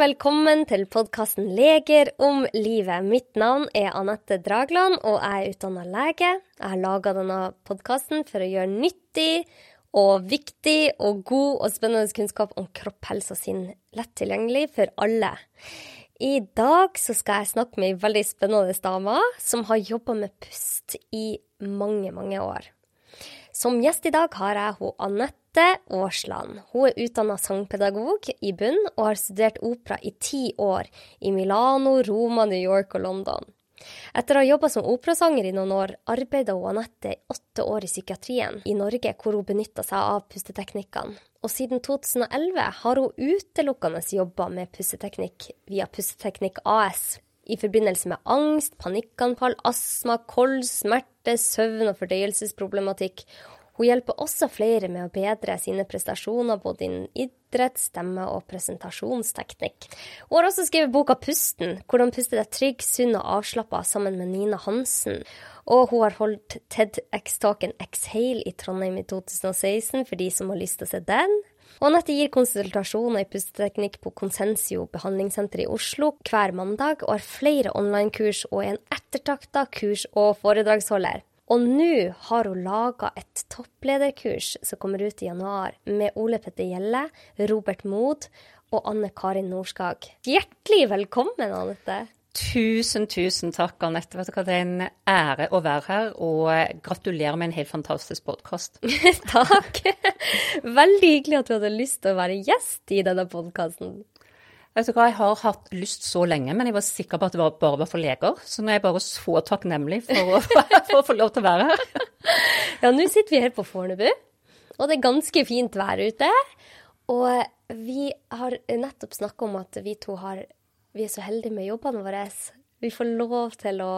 velkommen til podkasten Leger om livet. Mitt navn er Anette Dragland, og jeg er utdanna lege. Jeg har laga denne podkasten for å gjøre nyttig og viktig og god og spennende kunnskap om kropp, helse og sinn lett tilgjengelig for alle. I dag skal jeg snakke med ei veldig spennende dame som har jobba med pust i mange, mange år. Som gjest i dag har jeg hun Anette Mette Aasland. Hun er utdanna sangpedagog i bunn og har studert opera i ti år i Milano, Roma, New York og London. Etter å ha jobba som operasanger i noen år, arbeidet hun Anette i åtte år i psykiatrien i Norge, hvor hun benytta seg av pusteteknikkene. Og siden 2011 har hun utelukkende jobba med pusteteknikk via Pusteteknikk AS i forbindelse med angst, panikkanfall, astma, kols, smerte, søvn og fordøyelsesproblematikk, hun hjelper også flere med å bedre sine prestasjoner både innen idrett, stemme og presentasjonsteknikk. Hun har også skrevet boka Pusten, hvordan puste deg trygg, sunn og avslappa sammen med Nina Hansen. Og hun har holdt TEDX-talken Exhale i Trondheim i 2016 for de som har lyst til å se den. Og Anette gir konsultasjoner i pusteteknikk på Konsensio behandlingssenter i Oslo hver mandag, og har flere online-kurs og er en ettertakta kurs- og foredragsholder. Og nå har hun laga et topplederkurs som kommer ut i januar, med Ole Petter Gjelle, Robert Mood og Anne Karin Norskag. Hjertelig velkommen, Anette. Tusen, tusen takk, Anette. Vet du hva, Det er en ære å være her, og gratulerer med en helt fantastisk podkast. takk. Veldig hyggelig at du hadde lyst til å være gjest i denne podkasten. Vet du hva, Jeg har hatt lyst så lenge, men jeg var sikker på at det bare var for leger. Så nå er jeg bare så takknemlig for å, for å få lov til å være her. Ja, nå sitter vi her på Fornebu, og det er ganske fint vær ute. Og vi har nettopp snakka om at vi to har, vi er så heldige med jobbene våre. Vi får lov til å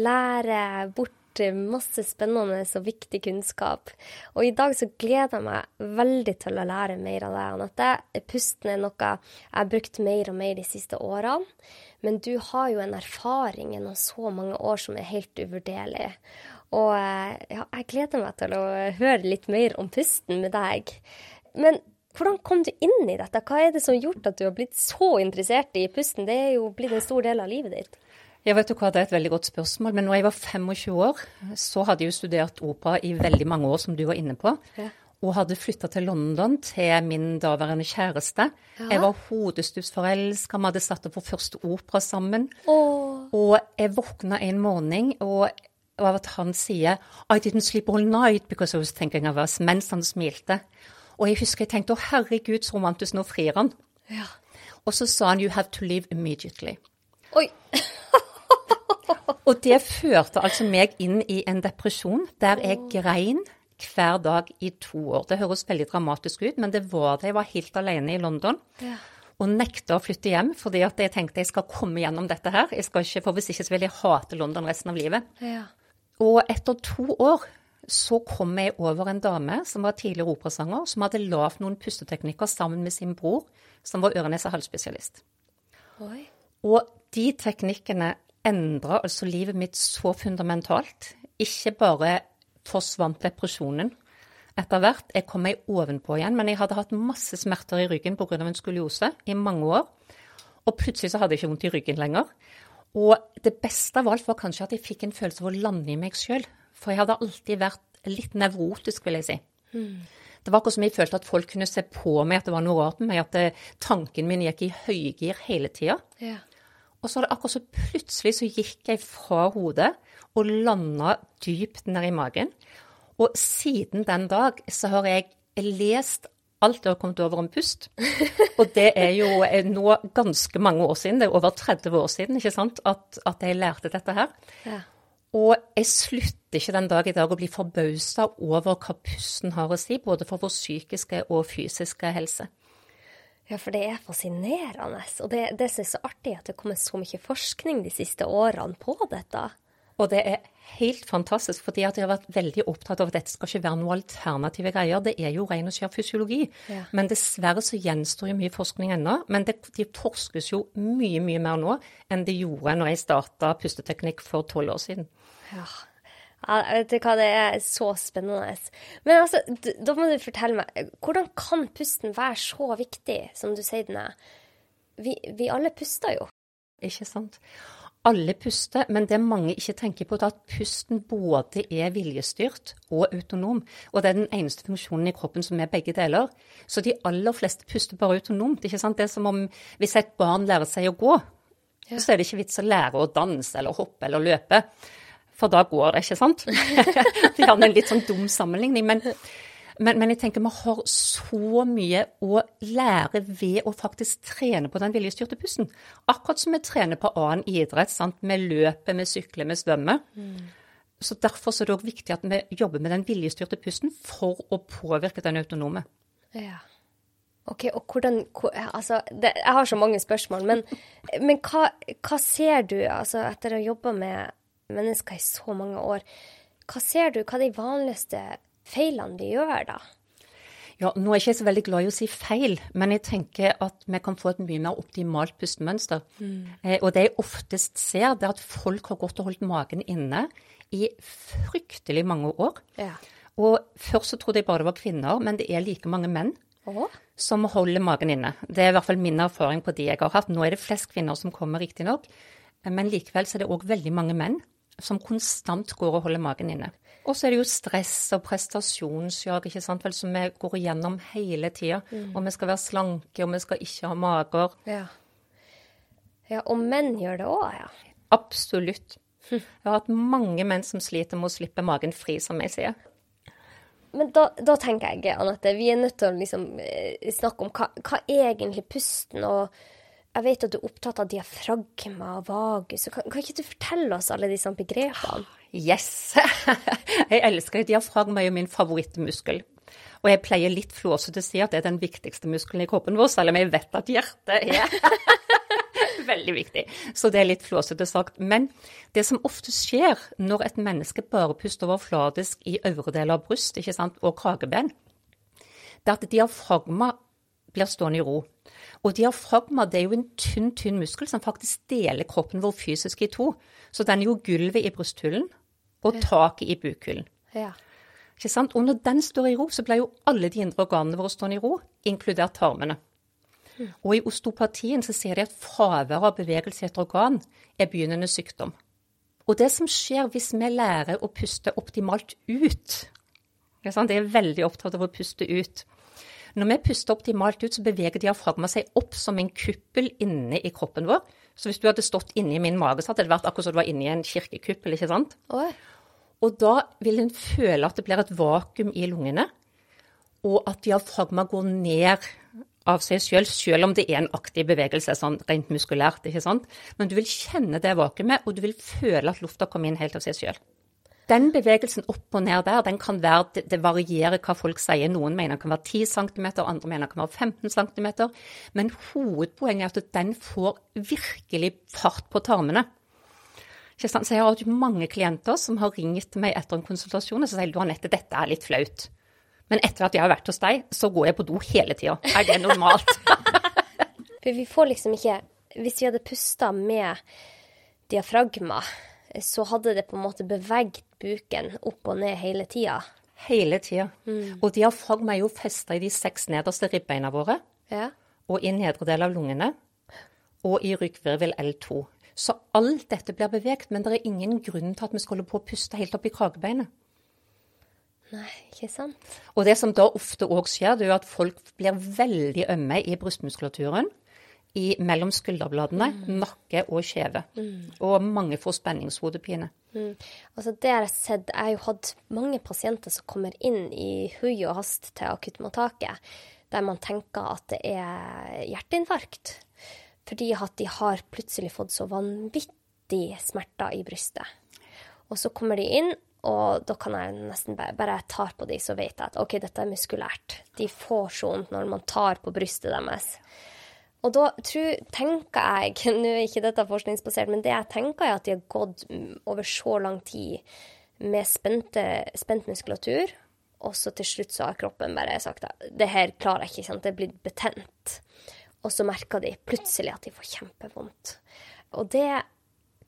lære bort masse spennende og viktig kunnskap. Og i dag så gleder jeg meg veldig til å lære mer av deg, Anette. Pusten er noe jeg har brukt mer og mer de siste årene. Men du har jo en erfaring gjennom så mange år som er helt uvurderlig. Og eh, ja, jeg gleder meg til å høre litt mer om pusten med deg. Men hvordan kom du inn i dette? Hva er det som har gjort at du har blitt så interessert i pusten? Det er jo blitt en stor del av livet ditt. Jeg vet du hva, Det er et veldig godt spørsmål. Men når jeg var 25 år, så hadde jeg jo studert opera i veldig mange år, som du var inne på. Ja. Og hadde flytta til London til min daværende kjæreste. Ja. Jeg var hodestups forelska, vi hadde satt opp vår første opera sammen. Oh. Og jeg våkna en morgen og av at han sier I didn't sleep all night because I was thinking of us, mens han smilte. Og jeg husker jeg tenkte å herregud, så romantisk, nå frir han. Ja. Og så sa han you have to leave immediately. Oi. Og det førte altså meg inn i en depresjon der jeg grein hver dag i to år. Det høres veldig dramatisk ut, men det var det. Jeg var helt alene i London. Ja. Og nekta å flytte hjem fordi at jeg tenkte jeg skal komme gjennom dette her. Jeg skal ikke, for Hvis ikke så vil jeg hate London resten av livet. Ja. Og etter to år så kom jeg over en dame som var tidligere operasanger, som hadde lagd noen pusteteknikker sammen med sin bror, som var øre-nese halsspesialist. Og de teknikkene endra altså livet mitt så fundamentalt. Ikke bare forsvant depresjonen etter hvert. Jeg kom meg ovenpå igjen, men jeg hadde hatt masse smerter i ryggen pga. en skoliose i mange år. Og plutselig så hadde jeg ikke vondt i ryggen lenger. Og det beste av alt var kanskje at jeg fikk en følelse av å lande i meg sjøl. For jeg hadde alltid vært litt nevrotisk, vil jeg si. Mm. Det var akkurat som jeg følte at folk kunne se på meg at det var noe rart med meg, at tanken min gikk i høygir hele tida. Ja. Og så var det akkurat så plutselig så gikk jeg fra hodet og landa dypt ned i magen. Og siden den dag så har jeg lest alt jeg har kommet over om pust. Og det er jo nå ganske mange år siden, det er over 30 år siden, ikke sant, at, at jeg lærte dette her. Ja. Og jeg slutter ikke den dag i dag å bli forbausa over hva pusten har å si, både for vår psykiske og fysiske helse. Ja, for det er fascinerende. Og det, det som er så artig, at det kommer så mye forskning de siste årene på dette. Og det er helt fantastisk, fordi at jeg har vært veldig opptatt av at dette skal ikke være noen alternative greier. Det er jo ren og skjær fysiologi. Ja. Men dessverre så gjenstår jo mye forskning ennå. Men det, de forskes jo mye, mye mer nå enn det gjorde når jeg starta pusteteknikk for tolv år siden. Ja, ja, vet du hva, det er så spennende. Men altså, da må du fortelle meg, hvordan kan pusten være så viktig som du sier den er? vi, vi alle puster jo. Ikke sant. Alle puster, men det mange ikke tenker på, er at pusten både er viljestyrt og autonom. Og det er den eneste funksjonen i kroppen som er begge deler. Så de aller fleste puster bare autonomt. ikke sant? Det er som om hvis et barn lærer seg å gå, ja. så er det ikke vits å lære å danse eller hoppe eller løpe. For da går det, ikke sant? Vi har en litt sånn dum sammenligning. men men, men, jeg tenker vi har så mye å lære ved å faktisk trene på den viljestyrte pusten. Akkurat som vi trener på annen idrett. sant? Vi løper, vi sykler, vi svømmer. Mm. Så Derfor er det òg viktig at vi jobber med den viljestyrte pusten for å påvirke den autonome. Ja. Ok, og hvordan Altså, det, jeg har så mange spørsmål, men, men hva, hva, ser du, altså etter å ha jobba med mennesker i så mange år, hva ser du, hva er de vanligste feilene de gjør, da? Ja, Nå er jeg ikke så veldig glad i å si feil, men jeg tenker at vi kan få et mye mer optimalt pustemønster. Mm. Eh, og det jeg oftest ser, det er at folk har gått og holdt magen inne i fryktelig mange år. Ja. Og først så trodde jeg bare det var kvinner, men det er like mange menn Åh. som holder magen inne. Det er i hvert fall min erfaring på de jeg har hatt. Nå er det flest kvinner som kommer, riktignok, eh, men likevel så er det òg veldig mange menn som konstant går og holder magen inne. Og så er det jo stress og prestasjonsjag ikke sant, vel, som vi går igjennom hele tida. Mm. Og vi skal være slanke, og vi skal ikke ha mager. Ja, ja og menn gjør det òg, ja. Absolutt. Jeg har hatt mange menn som sliter med å slippe magen fri, som jeg sier. Men da, da tenker jeg, Anette, vi er nødt til å liksom, eh, snakke om hva, hva egentlig pusten og jeg vet at du er opptatt av diafragma og vagus. Kan, kan, ikke du fortelle oss alle disse begrepene? Yes! jeg elsker diafragma, er min favorittmuskel. Og jeg pleier litt flåsete å si at det er den viktigste muskelen i kroppen vår, selv om jeg vet at hjertet er veldig viktig. Så det er litt flåsete sagt. Men det som ofte skjer når et menneske bare puster overfladisk i øvre del av bryst og krageben, det er at diafragma blir stående i ro. Og diafragma det er jo en tynn, tynn muskel som faktisk deler kroppen vår fysisk i to. Så den er jo gulvet i brysthulen og taket i bukhulen. Ja. Ikke sant? Og når den står i ro, så blir jo alle de indre organene våre stående i ro, inkludert tarmene. Mm. Og i osteopatien så ser de at fravær av bevegelse i et organ er begynnende sykdom. Og det som skjer hvis vi lærer å puste optimalt ut Det er veldig opptatt av å puste ut. Når vi puster optimalt ut, så beveger diafragma seg opp som en kuppel inne i kroppen vår. Så hvis du hadde stått inni min mage, så hadde det vært akkurat som du var inni en kirkekuppel, ikke sant? Oi. Og da vil en føle at det blir et vakuum i lungene, og at diafragma går ned av seg selv, selv om det er en aktiv bevegelse sånn rent muskulært. ikke sant? Men du vil kjenne det vakuumet, og du vil føle at lufta kommer inn helt av seg selv. Den bevegelsen opp og ned der, den kan være, det, varierer hva folk sier. Noen mener det kan være 10 cm, andre mener det kan være 15 cm. Men hovedpoenget er at den får virkelig fart på tarmene. Så jeg har hatt mange klienter som har ringt meg etter en konsultasjon og sier du Anette, dette er litt flaut. Men etter at jeg har vært hos deg, så går jeg på do hele tida. Er det normalt? Vi får liksom ikke Hvis vi hadde pusta med diafragma så hadde det på en måte beveget buken opp og ned hele tida. Hele tida. Mm. Og diafragma er jo festa i de seks nederste ribbeina våre. Ja. Og i nedre del av lungene. Og i ryggvirvel L2. Så alt dette blir beveget, men det er ingen grunn til at vi skal holde på å puste helt opp i kragebeinet. Nei, ikke sant. Og det som da ofte òg skjer, det er jo at folk blir veldig ømme i brystmuskulaturen i mellom skulderbladene, mm. nakke og kjeve. Mm. Og mange får spenningshodepine. Mm. Altså det har jeg sett. Jeg har jo hatt mange pasienter som kommer inn i hui og hast til akuttmottaket, der man tenker at det er hjerteinfarkt. Fordi at de har plutselig fått så vanvittig smerter i brystet. Og så kommer de inn, og da kan jeg nesten bare, bare jeg tar på dem, så vet jeg at OK, dette er muskulært. De får så vondt når man tar på brystet deres. Og da tror, tenker jeg, nå er ikke dette forskningsbasert, men det jeg tenker er at de har gått over så lang tid med spente, spent muskulatur, og så til slutt så har kroppen bare sagt at det her klarer jeg ikke, sant? det er blitt betent. Og så merker de plutselig at de får kjempevondt. Og det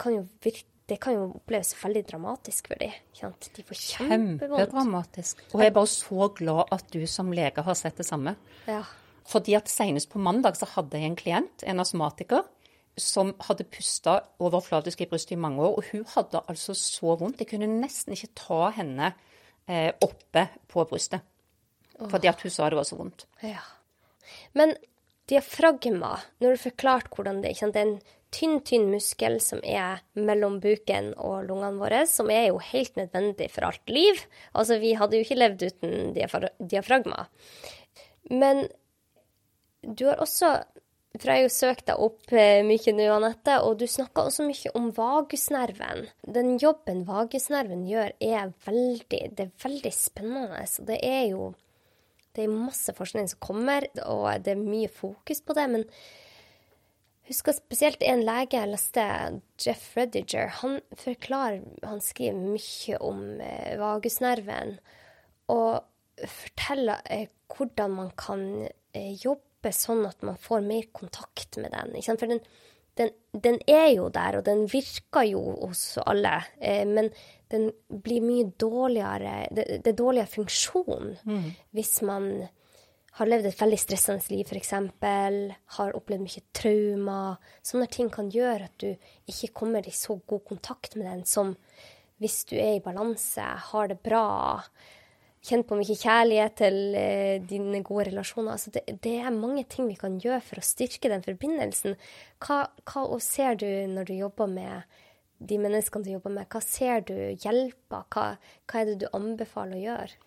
kan jo virke det kan jo oppleves veldig dramatisk for dem. De får kjempevondt. Kjempedramatisk. Og jeg er bare så glad at du som lege har sett det samme. Ja. Fordi at senest på mandag så hadde jeg en klient, en astmatiker, som hadde pusta overflatisk i brystet i mange år. Og hun hadde altså så vondt. Jeg kunne nesten ikke ta henne eh, oppe på brystet. Fordi at hun sa det var så vondt. Ja. Men diafragma, når du forklarte hvordan det er, det er en tynn, tynn muskel som er mellom buken og lungene våre, som er jo helt nødvendig for alt liv. Altså, vi hadde jo ikke levd uten diafragma. Men du har også for jeg har jo søkt deg opp eh, mye nå, Anette, og du snakker også mye om vagusnerven. Den jobben vagusnerven gjør, er veldig, det er veldig spennende. Så det er jo det er masse forskning som kommer, og det er mye fokus på det. Men jeg husker spesielt en lege jeg leste, Jeff Rediger. Han forklarer, han skriver mye om eh, vagusnerven. Og forteller eh, hvordan man kan jobbe jobbe sånn at man får mer kontakt med den. For den, den, den, er jo der, og den virker jo hos alle, eh, men den blir mye dårligere Det, det er dårligere funksjon mm. hvis man har levd et veldig stressende liv, f.eks., har opplevd mye traumer. Sånne ting kan gjøre at du ikke kommer i så god kontakt med den som hvis du er i balanse, har det bra, kjent på mye kjærlighet til eh, dine gode relasjoner. Altså det, det, er mange ting vi kan gjøre for å styrke den forbindelsen. Hva, hva ser du når du jobber med de menneskene du jobber med? Hva ser du hjelper? Hva, hva er det du anbefaler å gjøre?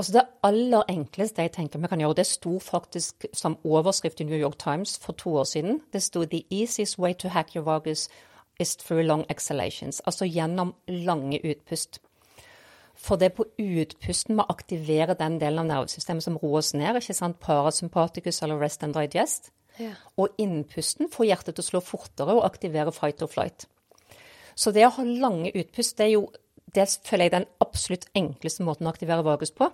Altså Det aller enkleste jeg tenker vi kan gjøre, det sto faktisk som overskrift i New York Times for to år siden. Det sto 'The easiest way to hack your vagus is through long exhalations'. Altså gjennom lange utpust. For det på utpusten med å aktivere den delen av nervesystemet som roer oss ned. ikke sant? Parasympaticus eller rest and digest. Ja. Og innpusten får hjertet til å slå fortere og aktivere fight or flight. Så det å ha lange utpust, det er jo det føler jeg den absolutt enkleste måten å aktivere vagus på.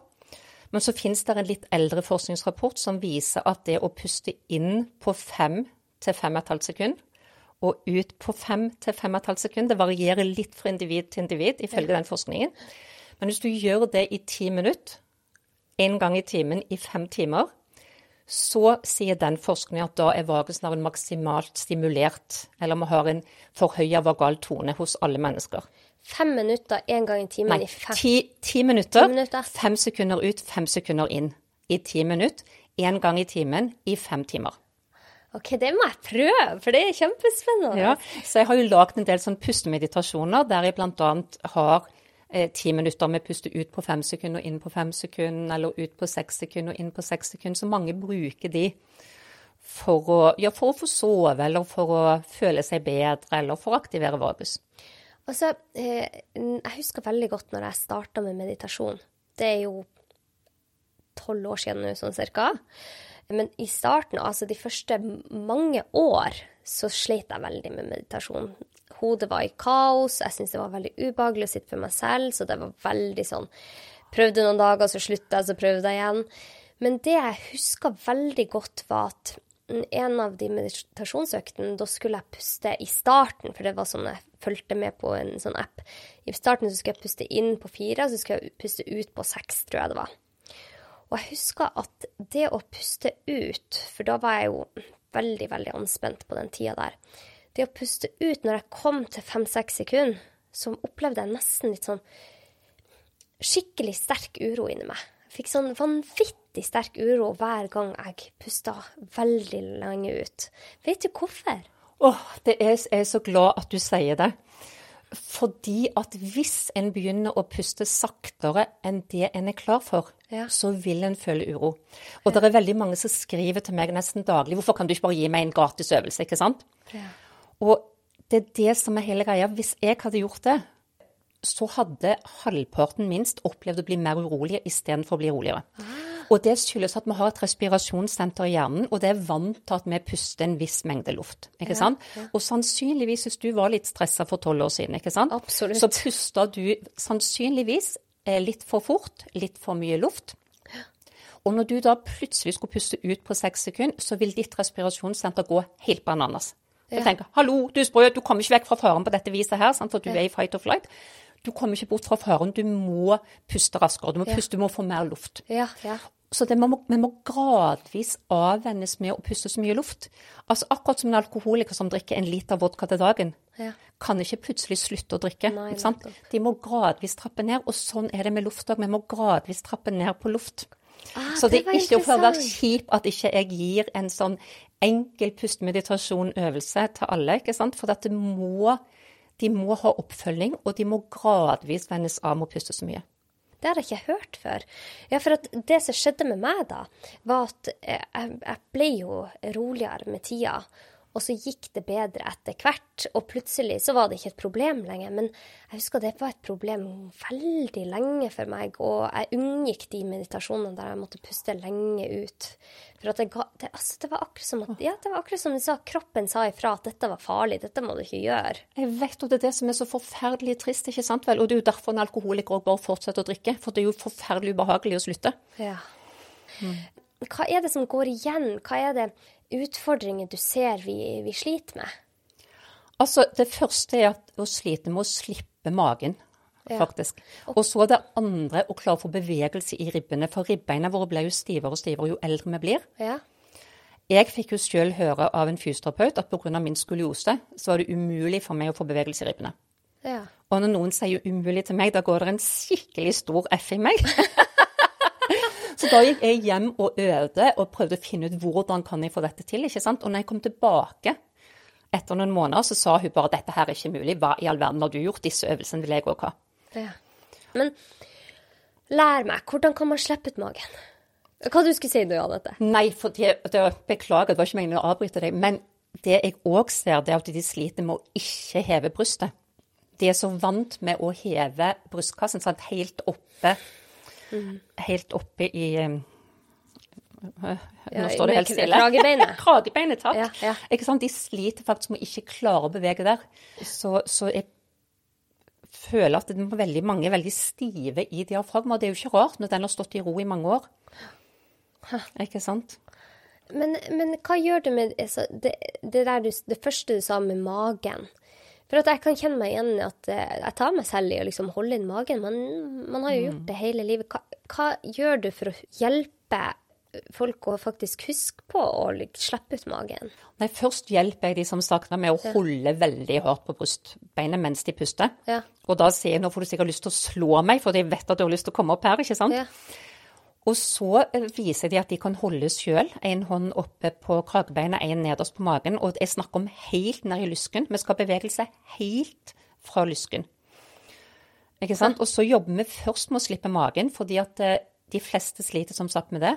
Men så finnes det en litt eldre forskningsrapport som viser at det å puste inn på fem til fem og et halvt sekund, og ut på fem til fem og et halvt sekund, det varierer litt fra individ til individ ifølge den forskningen, men hvis du gjør det i ti minutter, én gang i timen i fem timer, så sier den forskningen at da er vagusnerven maksimalt stimulert, eller vi har en forhøya vagal tone hos alle mennesker. Fem minutter én gang i timen Nei, i fem ti, ti minutter, minutter. Fem sekunder ut, fem sekunder inn. I ti minutter, én gang i timen i fem timer. OK, det må jeg prøve, for det er kjempespennende. Ja, så jeg har jo lagd en del sånn pustemeditasjoner der jeg bl.a. har ti minutter med puste ut på fem sekunder og inn på fem sekunder, eller ut på seks sekunder og inn på seks sekunder. Så mange bruker de for å, ja, for å få sove, eller for å føle seg bedre, eller for å aktivere vagus. Altså, eh, jeg husker veldig godt når jeg starta med meditasjon. Det er jo tolv år siden nå, sånn cirka. Men i starten, altså de første mange år, så slet jeg veldig med meditasjon hodet var i kaos. Jeg syntes det var veldig ubehagelig å sitte for meg selv, så det var veldig sånn Prøvde noen dager, så slutta jeg, så prøvde jeg igjen. Men det jeg huska veldig godt, var at en av de meditasjonsøktene, da skulle jeg puste i starten, for det var sånn jeg fulgte med på en sånn app. I starten så skulle jeg puste inn på fire, så skulle jeg puste ut på seks, tror jeg det var. Og jeg husker at det å puste ut, for da var jeg jo veldig, veldig anspent på den tida der det å puste ut når jeg kom til fem-seks sekunder, så opplevde jeg nesten litt sånn skikkelig sterk uro inni meg. Jeg fikk sånn vanvittig sterk uro hver gang jeg pusta veldig lenge ut. Vet du hvorfor? Åh, oh, det er, jeg er så glad at du sier det. Fordi at hvis en begynner å puste saktere enn det en er klar for, ja. så vil en føle uro. Og ja. det er veldig mange som skriver til meg nesten daglig 'Hvorfor kan du ikke bare gi meg en gratis øvelse?' ikke sant? Ja. Og det er det som er hele greia. Hvis jeg hadde gjort det, så hadde halvparten minst opplevd å bli mer urolig istedenfor å bli roligere. Ah. Og det skyldes at vi har et respirasjonssenter i hjernen, og det er vant til at vi puster en viss mengde luft. ikke sant? Ja. Og sannsynligvis, hvis du var litt stressa for tolv år siden, ikke sant? Absolutt. så pusta du sannsynligvis eh, litt for fort, litt for mye luft. Og når du da plutselig skulle puste ut på seks sekunder, så vil ditt respirasjonssenter gå helt bananas. Jeg tenker, hallo, du er sprø, du kommer ikke vekk fra faren på dette viset her, sant? for du er i fight or flight. Du kommer ikke bort fra faren. Du må puste raskere. Du må puste, du må få mer luft. Ja, ja. Så det, må, man må gradvis avvennes med å puste så mye luft. Altså Akkurat som en alkoholiker som drikker en liter vodka til dagen, Ja. kan ikke plutselig slutte å drikke. Nei? De må gradvis trappe ned, og sånn er det med luft òg. Vi må gradvis trappe ned på luft. Ah, så det, det er ikke for å være kjip at ikke jeg gir en sånn enkel pustemeditasjon-øvelse til alle. ikke sant? For dette må, de må ha oppfølging, og de må gradvis vennes av med å puste så mye. Det har jeg ikke hørt før. Ja, for det som skjedde med meg da, var at eh, jeg, jeg ble jo roligere med tida. Og så gikk det bedre etter hvert, og plutselig så var det ikke et problem lenger. Men jeg husker det var et problem veldig lenge for meg, og jeg unngikk de meditasjonene der jeg måtte puste lenge ut. For det, ga, det, altså, det var akkurat som at, ja, det var akkurat som sa, kroppen sa ifra at dette var farlig, dette må du ikke gjøre. Jeg vet jo det er det som er så forferdelig trist, ikke sant vel? Og det er jo derfor en alkoholiker også bare fortsetter å drikke. For det er jo forferdelig ubehagelig å slutte. Ja. Hva er det som går igjen? Hva er det utfordringer du ser vi, vi sliter med? Altså, det første er at å slite med å slippe magen, Ja. faktisk. Og så det andre å klare å få bevegelse i ribbene. For ribbeina våre blir jo stivere og stivere jo eldre vi blir. Ja. Jeg fikk jo sjøl høre av en fysioterapeut at pga. min skoliose, så var det umulig for meg å få bevegelse i ribbene. ja. Og når noen sier umulig til meg, da går det en skikkelig stor F i meg. så da gikk jeg hjem og øvde og prøvde å finne ut hvordan kan jeg få dette til. ikke sant? Og når jeg kom tilbake etter noen måneder, så sa hun bare dette her er ikke mulig. Hva i all verden har du gjort? Disse øvelsene vil jeg òg ha. ja. Men lær meg, hvordan kan man slippe ut magen? Hva du skulle si du, dette? Nei, for det, det, beklager, det var ikke meningen å avbryte deg. Men det jeg òg ser, det er at de sliter med å ikke heve brystet. De er så vant med å heve brystkassen sant? helt oppe Helt oppe i eh, Nå står det helt stille. kragebeinet. Kragebeinet, takk. Ja, ja. Ikke sant? De sliter faktisk med å ikke klare å bevege der. Så, så jeg føler at det er veldig mange er veldig stive i diafragma. Det er jo ikke rart når den har stått i ro i mange år. Ikke sant? Men, men hva gjør det med altså, det, det, der du, det første du sa med magen? For at jeg kan kjenne meg igjen i at eh, jeg tar meg selv i å liksom holde inn magen. Man, man har jo gjort det hele livet. Hva, hva gjør du for å hjelpe folk å faktisk huske på å slippe ut magen? Nei, først hjelper jeg de som snakker med å holde veldig hardt på brystbeinet mens de puster. Ja. Og da sier jeg nå får du sikkert lyst til å slå meg, for jeg vet at du har lyst til å komme opp her, ikke sant? Ja. Og så eh, viser de at de kan holde sjøl. En hånd oppe på kragebeinet, en nederst på magen. Og jeg snakker om helt ned i lysken. Vi skal ha bevegelse helt fra lysken. Ikke sant? Og så jobber vi først med å slippe magen, fordi at eh, de fleste sliter som sagt med det.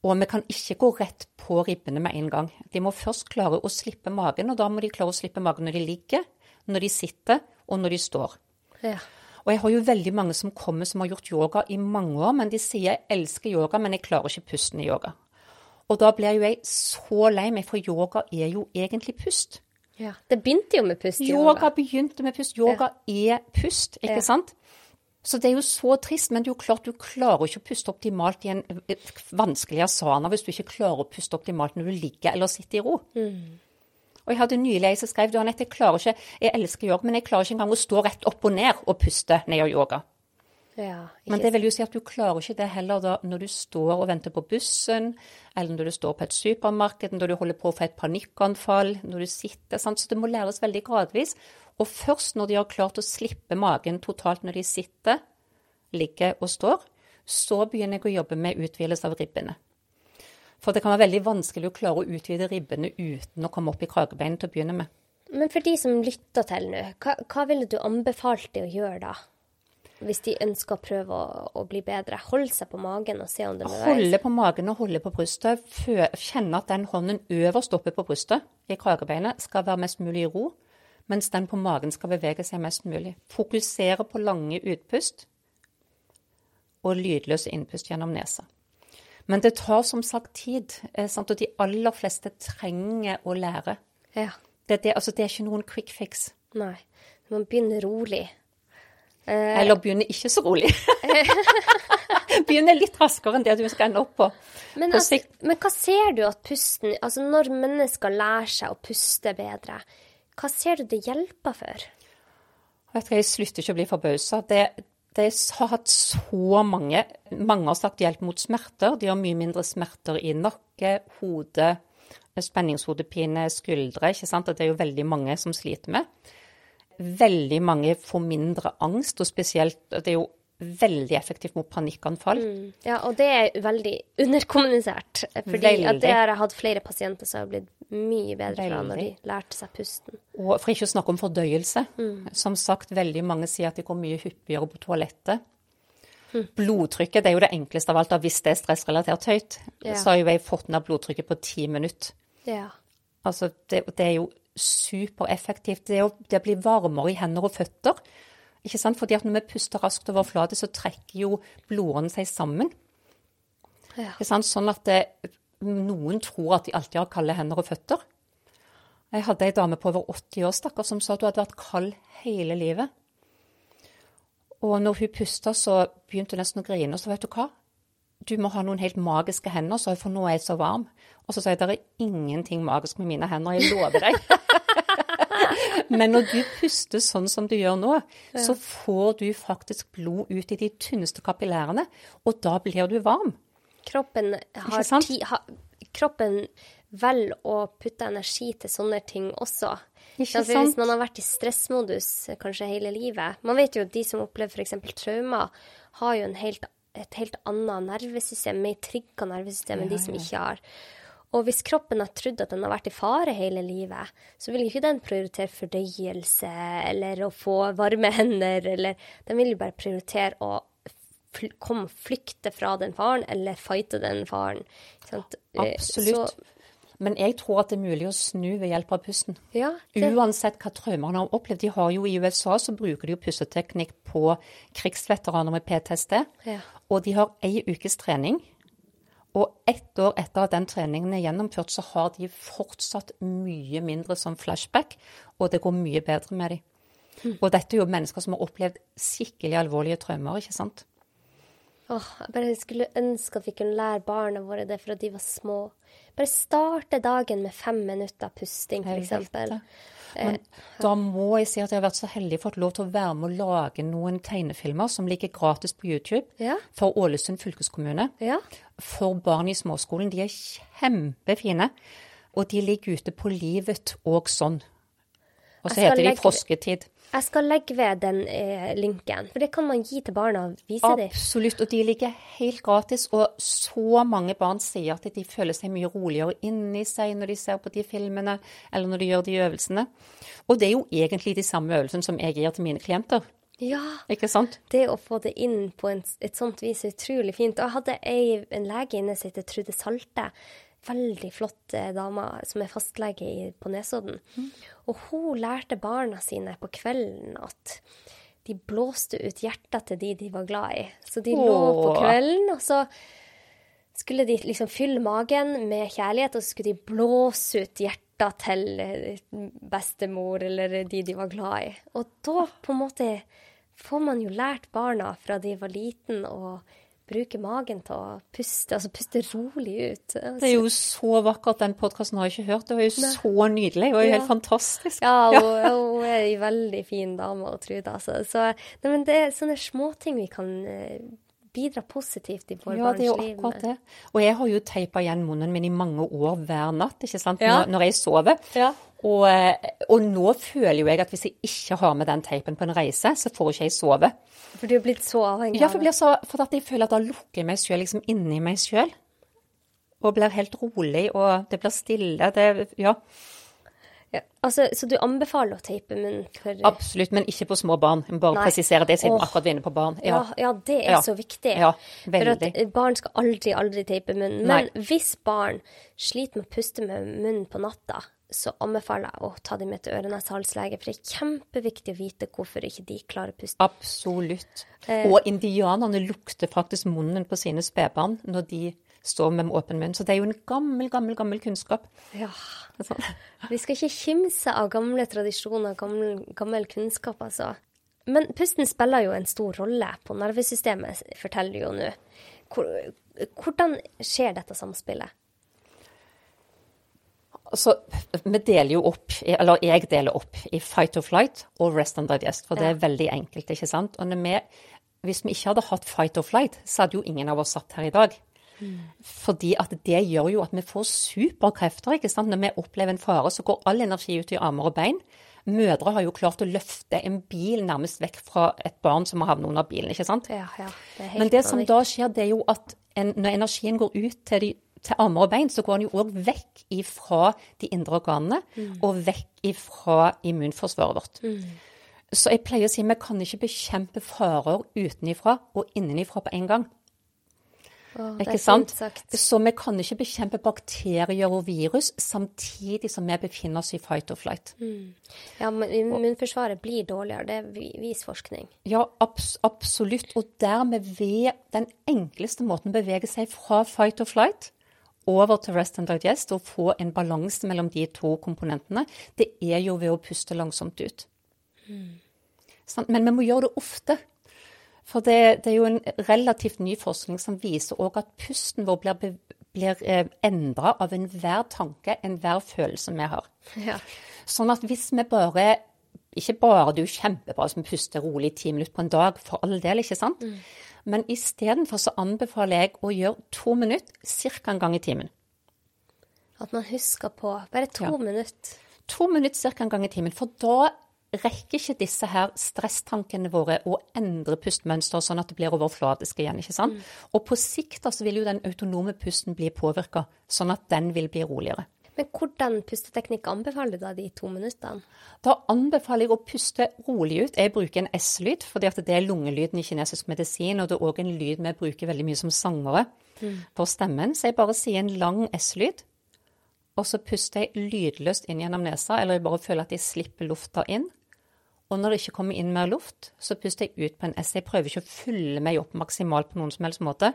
Og vi kan ikke gå rett på ribbene med en gang. De må først klare å slippe magen, og da må de klare å slippe magen når de ligger, når de sitter, og når de står. Ja. Og jeg har jo veldig mange som kommer som har gjort yoga i mange år, men de sier jeg elsker yoga, men jeg klarer ikke pusten i yoga. Og da blir jo jeg så lei meg, for yoga er jo egentlig pust. ja. Det begynte jo med pust. i Yoga begynte med pust. Yoga er pust, ikke Ja. sant? Så det er jo så trist, men det er jo klart du klarer ikke å puste optimalt i en et vanskelig asana hvis du ikke klarer å puste optimalt når du ligger eller sitter i ro. Og jeg hadde nylig ei som skrev Anette, jeg klarer ikke, jeg elsker yoga, men jeg klarer ikke engang å stå rett opp og ned og puste når jeg gjør yoga. Ja, Men det vil jo si at du klarer ikke det heller da når du står og venter på bussen, eller når du står på et supermarked, når du holder på å få et panikkanfall, når du sitter. Sant? Så det må læres veldig gradvis. Og først når de har klart å slippe magen totalt når de sitter, ligger og står, så begynner jeg å jobbe med utvidelse av ribbene. For det kan være veldig vanskelig å klare å utvide ribbene uten å komme opp i kragebeinet til å begynne med. Men for de som lytter til nå, hva, hva ville du anbefalt de å gjøre da? Hvis de ønsker å prøve å, å bli bedre. Holde seg på magen og se om det beveger. Holde på magen og holde på brystet. Kjenne at den hånden øverst oppe på brystet, i kragebeinet, skal være mest mulig i ro, mens den på magen skal bevege seg mest mulig. Fokusere på lange utpust og lydløse innpust gjennom nesa. Men det tar som sagt tid, eh, sant? og de aller fleste trenger å lære. Ja. Det, det, altså, det er ikke noen quick fix. Nei. Man begynner rolig. Eh, Eller begynner ikke så rolig. begynner litt raskere enn det du skal ende opp på. Men, på altså, men hva ser du at pusten Altså når mennesker lærer seg å puste bedre, hva ser du det hjelper for? Jeg, jeg slutter ikke å bli forbausa. Det, de har hatt så mange Mange har sagt hjelp mot smerter. De har mye mindre smerter i nakke, hode, spenningshodepine, skuldre. ikke sant? Det er jo veldig mange som sliter med. Veldig mange får mindre angst, og spesielt Det er jo veldig effektivt mot panikkanfall. Mm. Ja, og det er veldig underkommunisert. Fordi veldig. det har jeg hatt flere pasienter som har blitt mye bedre veldig. fra når de lærte seg pusten. Og for ikke å snakke om fordøyelse. Mm. Som sagt, veldig mange sier at de går mye hyppigere på toalettet. Mm. Blodtrykket det er jo det enkleste av alt. Hvis det er stressrelatert høyt, ja. så har jo jeg fått ned blodtrykket på ti minutter. Ja. Altså, det, det, er jo supereffektivt. Det, å, det blir varmere i hender og føtter. Ikke sant? Fordi at når vi puster raskt over overflate, så trekker jo blodårene seg sammen. Ja. Ikke sant? Sånn at det, noen tror at de alltid har kalde hender og føtter. Jeg hadde ei dame på over 80 år stakkars, som sa at hun hadde vært kald hele livet. Og når hun pusta, så begynte hun nesten å grine. Og så vet du hva? Du må ha noen helt magiske hender, for nå er jeg så varm. Og så sa jeg det er ingenting magisk med mine hender, jeg lover deg. Men når du puster sånn som du gjør nå, så får du faktisk blod ut i de tynneste kapillærene, og da blir du varm. Kroppen har ti, ha, Kroppen velger å putte energi til sånne ting også. Ikke sant? Hvis man har vært i stressmodus kanskje hele livet Man vet jo at de som opplever f.eks. traumer, har jo helt, et helt annet nervesystem, mer trigga nervesystem enn de som ikke har. Og hvis kroppen har trodd at den har vært i fare hele livet, så vil ikke den prioritere fordøyelse eller å få varme hender, eller Den vil jo bare prioritere å fl komme flykte fra den faren, eller fighte den faren. Eh, Absolutt. Så, men jeg tror at det er mulig å snu ved hjelp av pusten. Ja, det... Uansett hva traumer har opplevd. De har jo I USA så bruker de jo pusteteknikk på krigsveteraner med PTSD. Ja. Og de har ei ukes trening og ett år etter at den treningen er gjennomført, så har de fortsatt mye mindre som flashback, og det går mye bedre med dem. Mm. Og dette er jo mennesker som har opplevd skikkelig alvorlige traumer, ikke sant? Åh, jeg bare skulle ønske at vi kunne lære barna våre det fra de var små. Bare starte dagen med fem minutter pusting, f.eks. Men da må jeg si at jeg har vært så heldig fått lov til å være med å lage noen tegnefilmer som ligger gratis på YouTube ja. for Ålesund fylkeskommune. Ja. For barn i småskolen. De er kjempefine. Og de ligger ute på Livet og sånn. Og så heter de Frosketid. Jeg skal legge ved den eh, linken, for det kan man gi til barna og vise dem. Absolutt, og de ligger helt gratis. Og så mange barn sier at de føler seg mye roligere inni seg når de ser på de filmene, eller når de gjør de øvelsene. Og det er jo egentlig de samme øvelsene som jeg gir til mine klienter. Ja. Ikke sant? Det å få det inn på en, et sånt vis er utrolig fint. Og jeg hadde ei, en lege inne som heter Trude Salte veldig flott eh, dame som er fastlege på Nesodden. Mm. Og hun lærte barna sine på kvelden at de blåste ut hjertet til de de var glad i. Så de Åh. lå på kvelden, og så skulle de liksom fylle magen med kjærlighet, og så skulle de blåse ut hjertet til eh, bestemor eller de de var glad i. Og da på en måte får man jo lært barna fra de var liten og bruke magen til å puste, altså puste rolig ut. Altså. Det er jo så vakkert. Den podkasten har jeg ikke hørt. Det var jo Nei. så nydelig. Det var jo ja. helt fantastisk. Ja, hun, hun er ei veldig fin dame, Trude. Altså. Så men det er sånne småting vi kan eh, bidra positivt i våre ja, barns liv. Ja, det er jo akkurat det. Og jeg har jo teipa igjen munnen min i mange år hver natt, ikke sant, ja. når, når, jeg sover. Ja. Og, eh, og, nå føler jo jeg at hvis jeg ikke har med den teipen på en reise, så får ikke jeg sove. For du er blitt så avhengig av det? Ja, for, jeg så, for at jeg føler at da lukker jeg meg sjøl liksom inni meg sjøl. Og blir helt rolig, og det blir stille. Det, ja. Ja, altså, Så du anbefaler å teipe munnen For... Absolutt, men ikke på små barn. Jeg må bare Nei. presisere det siden vi akkurat var inne på barn. Ja, ja, ja det er så viktig. Ja. For at barn skal aldri, aldri teipe munnen. Men Nei. hvis barn sliter med å puste med munnen på natta, så anbefaler jeg å ta dem med til øre-nese-hals-lege, for det er kjempeviktig å vite hvorfor ikke de klarer å puste. Absolutt. Eh. Og indianerne lukter faktisk munnen på sine spedbarn når de står med åpen munn. Så det er jo en gammel, gammel, gammel kunnskap. Ja. Sånn. Vi skal ikke kimse av gamle tradisjoner, gammel, gammel kunnskap, altså. Men pusten spiller jo en stor rolle på nervesystemet, forteller du jo nå. Hvordan skjer dette samspillet? Altså, vi deler jo opp, eller jeg deler opp i fight or flight og rest and digest, for det er veldig enkelt, ikke sant. Og vi hvis vi ikke hadde hatt fight or flight, så hadde jo ingen av oss satt her i dag. Fordi at det gjør jo at vi får superkrefter. ikke sant? Når vi opplever en fare, så går all energi ut i armer og bein. Mødre har jo klart å løfte en bil nærmest vekk fra et barn som har havnet under bilen. ikke sant? Ja, ja. Det er helt Men det som da skjer, det er jo at en, når energien går ut til, de, til armer og bein, så går den jo òg vekk ifra de indre organene og vekk ifra immunforsvaret vårt. Så jeg pleier å si vi kan ikke bekjempe farer utenifra og innenifra på en gang. Det Ikke sant? Så vi kan ikke bekjempe bakterier og virus samtidig som vi befinner oss i fight or flight. Ja, men immunforsvaret blir dårligere. Det vi- viser forskning. Ja, abs absolutt. Og dermed ved den enkleste måten å bevege seg fra fight or flight over til rest and digest og få en balanse mellom de to komponentene, det er jo ved å puste langsomt ut. Mm. Men vi må gjøre det ofte. For det, det er jo en relativt ny forskning som viser òg at pusten vår blir, blir eh, endra av enhver tanke, enhver følelse vi har. Ja. Sånn at hvis vi bare Ikke bare jo kjempebra som puster rolig i ti minutter på en dag, for all del, ikke sant? Men istedenfor så anbefaler jeg å gjøre to minutter ca. en gang i timen. At man husker på bare to Ja. minutter. To minutter ca. en gang i timen. For da rekker ikke disse her stresstankene våre å endre pustmønster sånn at det blir overfladisk igjen. ikke sant? Og på sikt så vil jo den autonome pusten bli påvirka, sånn at den vil bli roligere. Men hvordan pusteteknikk anbefaler du da de to minuttene? Da anbefaler jeg å puste rolig ut. Jeg bruker en S-lyd, fordi at det er lungelyden i kinesisk medisin, og det er òg en lyd vi bruker veldig mye som sangere for stemmen. Så jeg bare sier en lang S-lyd, og så puster jeg lydløst inn gjennom nesa, eller jeg bare føler at jeg slipper lufta inn. Og når det ikke kommer inn mer luft, så puster jeg ut på en S. Jeg prøver ikke å fylle meg opp maksimalt på noen som helst måte.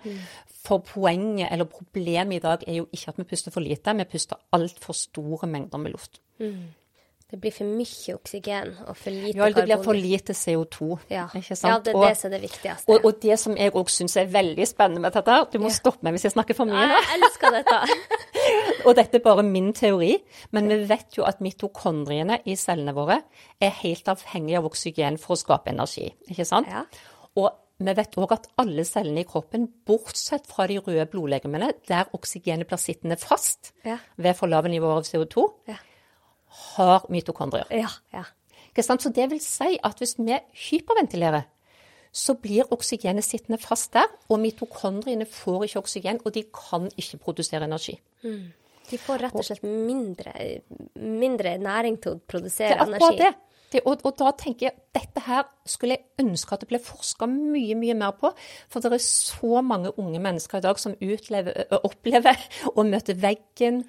For poenget, eller problemet i dag, er jo ikke at vi puster for lite, vi puster altfor store mengder med luft. Det blir for mye oksygen og for lite Ja, eller det blir for lite CO2. Ja. Ja, det er det som er det viktigste. og, og det som jeg òg syns er veldig spennende med dette Du må stoppe meg hvis jeg snakker for mye nå. jeg elsker dette. Og dette er bare min teori, men vi vet jo at mitokondriene i cellene våre er helt avhengige av oksygen for å skape energi. Ikke sant? Ja. Og vi vet òg at alle cellene i kroppen, bortsett fra de røde blodlegemene, der oksygenet blir sittende fast Ja. ved for lave nivåer av CO2, Ja. Har mitokondrier. Ja, ja. Så det vil si at hvis vi hyperventilerer, så blir oksygenet sittende fast der, og mitokondriene får ikke oksygen, og de kan ikke produsere energi. De får rett og slett mindre, mindre næring til å produsere energi. Det er er energi. akkurat det. Det og, og da tenker jeg dette her skulle jeg ønske at det ble forska mye, mye mer på. For det er så mange unge mennesker i dag som utlever, opplever å møte veggen,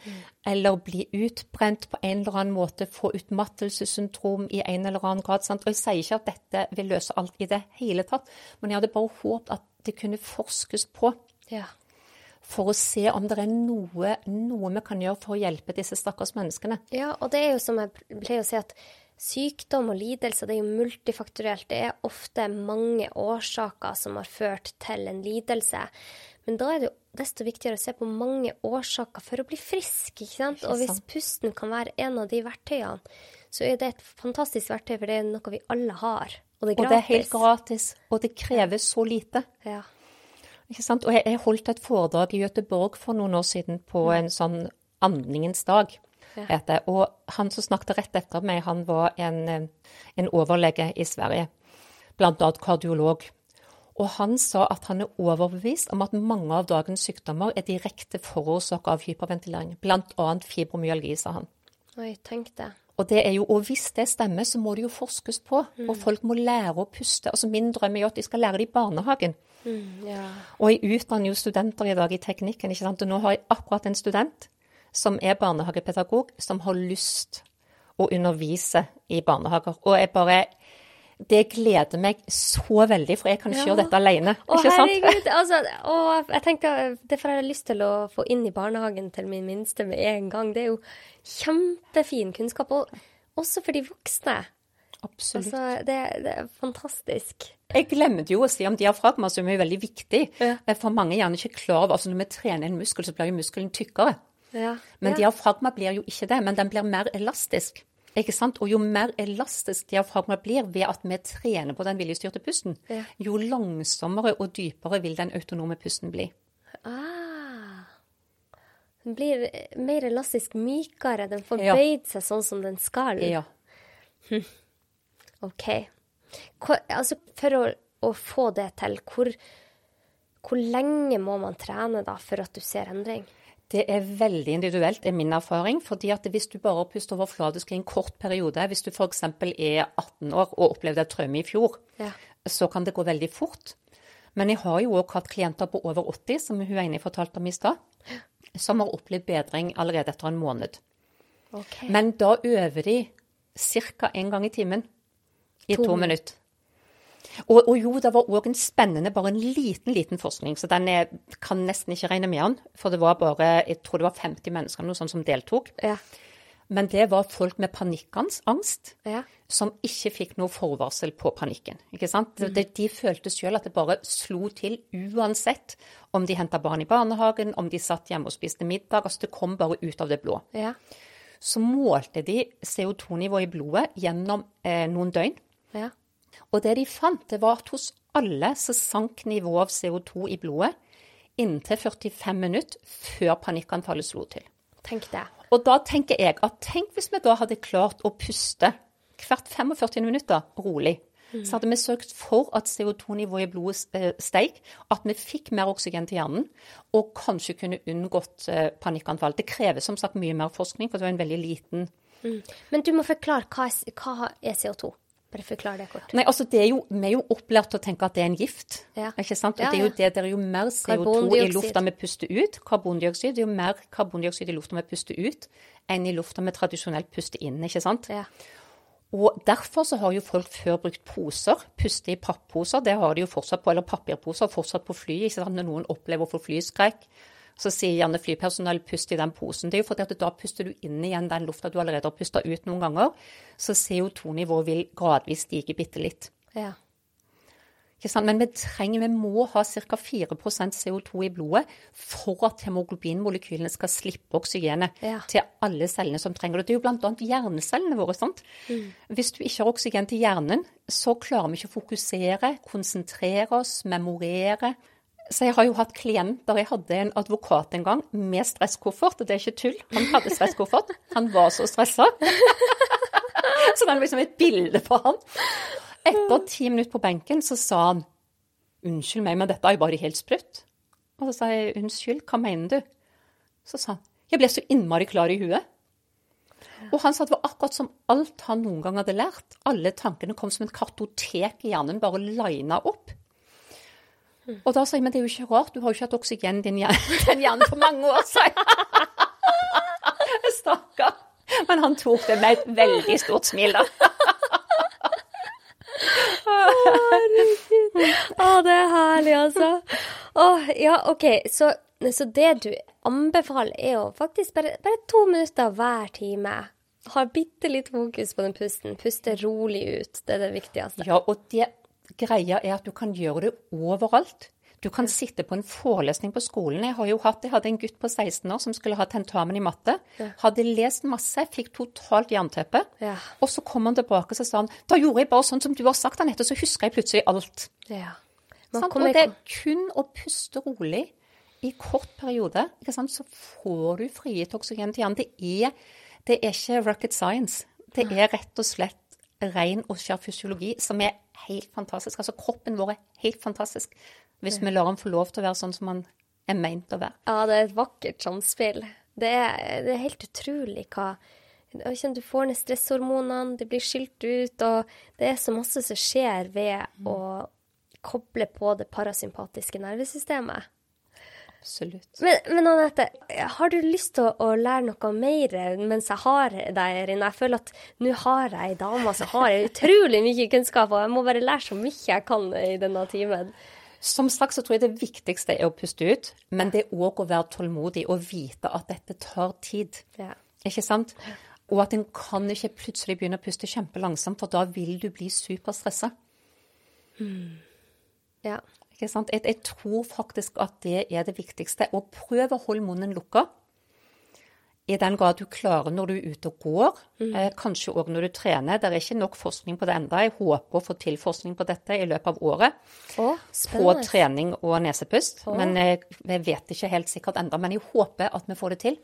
eller bli utbrent på en eller annen måte, få utmattelsessyndrom i en eller annen grad. Sant? Og jeg sier ikke at dette vil løse alt i det hele tatt, men jeg hadde bare håpet at det kunne forskes på. Ja. For å se om det er noe, noe vi kan gjøre for å hjelpe disse stakkars menneskene. ja, og det er jo som jeg pleier å si at sykdom og lidelse det er jo multifaktorielt. Det er ofte mange årsaker som har ført til en lidelse. Men da er det jo desto viktigere å se på mange årsaker for å bli frisk. ikke sant? Og hvis pusten kan være en av de verktøyene, så er det et fantastisk verktøy, for det er noe vi alle har. Og det er Og det er helt gratis, og det krever så lite. Ja. Ikke sant? Og jeg, jeg holdt et foredrag i Göteborg for noen år siden på en sånn andningens dag. Heter. Og han som snakket rett etter meg, han var en, eh, en overlege i Sverige, annet kardiolog. Og han sa at han er overbevist om at mange av dagens sykdommer er direkte forårsaket av hyperventilering, annet fibromyalgi, sa han. Oi, tenk det. Og, det jo, og hvis det stemmer, så må det jo forskes på, og folk må lære å puste. Altså Min drøm er jo at de skal lære det i barnehagen. Ja. Og jeg utdanner jo studenter i dag i teknikken, ikke sant. Og nå har jeg akkurat en student som er barnehagepedagog, som har lyst å undervise i barnehager. Og jeg bare Det gleder meg så veldig, for jeg kan ikke Ja. gjøre dette alene. Å, ikke sant? herregud! Altså, å, jeg tenkte, det får jeg lyst til å få inn i barnehagen til min minste med en gang. Det er jo kjempefin kunnskap, og også for de voksne. Absolutt. Altså, det, det er fantastisk. Jeg glemte jo å si om diafragma, som er veldig viktig. Ja. Eh, For mange er gjerne ikke klar over altså Når vi trener en muskel, så blir jo muskelen tykkere. Ja. Men diafragma blir jo ikke det, men den blir mer elastisk. Ikke sant? Og jo mer elastisk diafragma blir ved at vi trener på den viljestyrte pusten, Ja. jo langsommere og dypere vil den autonome pusten bli. Ah. Den blir mer elastisk mykere. Den får Ja. bøyd seg sånn som den skal. Ja. OK. Hvor, altså, for å, å få det til, hvor, hvor lenge må man trene da for at du ser endring? Det er veldig individuelt, er min erfaring. fordi at hvis du bare puster overfladisk i en kort periode, hvis du f.eks. er 18 år og opplevde et traume i fjor, Ja. så kan det gå veldig fort. Men jeg har jo òg hatt klienter på over 80, som hun ene fortalte om i stad, som har opplevd bedring allerede etter en måned. Okay. Men da øver de ca. én gang i timen i To to, minutter. Og, og jo, det var òg en spennende, bare en liten, liten forskning, så den er, kan nesten ikke regne med den. For det var bare, jeg tror det var 50 mennesker noe sånt som deltok. Ja. Men det var folk med panikkangst Ja. som ikke fikk noe forvarsel på panikken. ikke sant? Det, de følte sjøl at det bare slo til uansett om de henta barn i barnehagen, om de satt hjemme og spiste middag. altså Det kom bare ut av det blå. Ja. Så målte de CO2-nivået i blodet gjennom eh, noen døgn. Ja. Og det de fant, det var at hos alle så sank nivået av CO2 i blodet inntil 45 minutter før panikkanfallet slo til. Tenk det. Og da tenker jeg at tenk hvis vi da hadde klart å puste hvert 45 minutter rolig. Så hadde vi sørget for at CO2-nivået i blodet steg, at vi fikk mer oksygen til hjernen, og kanskje kunne unngått eh, panikkanfall. Det krever som sagt mye mer forskning, for det var en veldig liten Men du må forklare hva hva er CO2? Bare forklar det kort. Nei, altså det er jo, Vi er jo opplært til å tenke at det er en gift. Ja. ikke sant? Og Ja, det er jo det, det er jo mer CO2 i lufta vi puster ut, karbondioksid, det er jo mer karbondioksid i lufta vi puster ut, enn i lufta vi tradisjonelt puster inn. ikke sant? Ja. Og Derfor så har jo folk før brukt poser, puste i papposer. Det har de jo fortsatt på, eller papirposer, fortsatt på fly. ikke sant? Når noen opplever å få flyskrekk, så sier gjerne flypersonell pust i den posen. Det er jo fordi at da puster du inn igjen den lufta du allerede har pusta ut noen ganger. Så CO2-nivået vil gradvis stige bitte litt. ja. Men vi trenger, vi må ha ca. 4% CO2 i blodet for at hemoglobinmolekylene skal slippe oksygenet Ja. til alle cellene som trenger det. Det er jo bl.a. hjernecellene våre. sant? Hvis du ikke har oksygen til hjernen, så klarer vi ikke å fokusere, konsentrere oss, memorere. Så jeg har jo hatt klienter. Jeg hadde en advokat en gang med stresskoffert, og det er ikke tull. Han hadde stresskoffert. Han var så stressa. så det er liksom et bilde på han. Etter ti minutter på benken så sa han Unnskyld meg, men dette er jo bare helt sprøtt. Og så sa jeg unnskyld, hva mener du? Så sa han jeg ble så innmari klar i huet. Og han sa det var akkurat som alt han noen gang hadde lært. Alle tankene kom som et kartotek i hjernen, bare lina opp. Og da sa jeg men det er jo ikke rart, du har jo ikke hatt oksygen i din hjerne, for mange år, sa jeg. Stakkar. Men han tok det med et veldig stort smil, da. Å, det er herlig, altså. Å, ja, OK. Så, så det du anbefaler, er jo faktisk bare, bare to minutter hver time. Ha bitte litt fokus på den pusten. Puste rolig ut. Det er det viktigste. Ja, og det greia er at du kan gjøre det overalt. Du kan sitte på en forelesning på skolen. Jeg har jo hatt, jeg hadde en gutt på 16 år som skulle ha tentamen i matte. Hadde lest masse, fikk totalt jernteppe. Ja. Og så kom han tilbake og sa han, da gjorde jeg bare sånn som du har sagt, Anette, så husker jeg plutselig alt. Ja. Kommer Og det er kun å puste rolig i kort periode, så får du frigitt oksygen til hjernen. Det er, det er ikke rocket science. Det er rett og slett ren og skjær fysiologi som er helt fantastisk. Altså kroppen vår er helt fantastisk hvis vi lar den få lov til å være sånn som den er meint å være. Ja, det er et vakkert samspill. Det er, det er helt utrolig hva Du får ned stresshormonene, det blir skilt ut, og det er så masse som skjer ved å koble på det parasympatiske nervesystemet. Absolutt. Men, men Anette, har du lyst til å, å lære noe mer mens jeg har deg her inne? Jeg føler at nå har jeg ei dame som har utrolig mye kunnskap, og jeg må bare lære så mye jeg kan i denne timen. Som sagt så tror jeg det viktigste er å puste ut, men det er òg å være tålmodig og vite at dette tar tid. Ja. Ikke sant? Og at en kan ikke plutselig begynne å puste kjempelangsomt, for da vil du bli superstressa. ja. Jeg, jeg tror faktisk at det er det viktigste. Og prøv å holde munnen lukka i den grad du klarer når du er ute og går, eh, kanskje òg når du trener. Det er ikke nok forskning på det enda. Jeg håper å få til forskning på dette i løpet av året. Å, På trening og nesepust. Men jeg, jeg vet ikke helt sikkert enda, men jeg håper at vi får det til.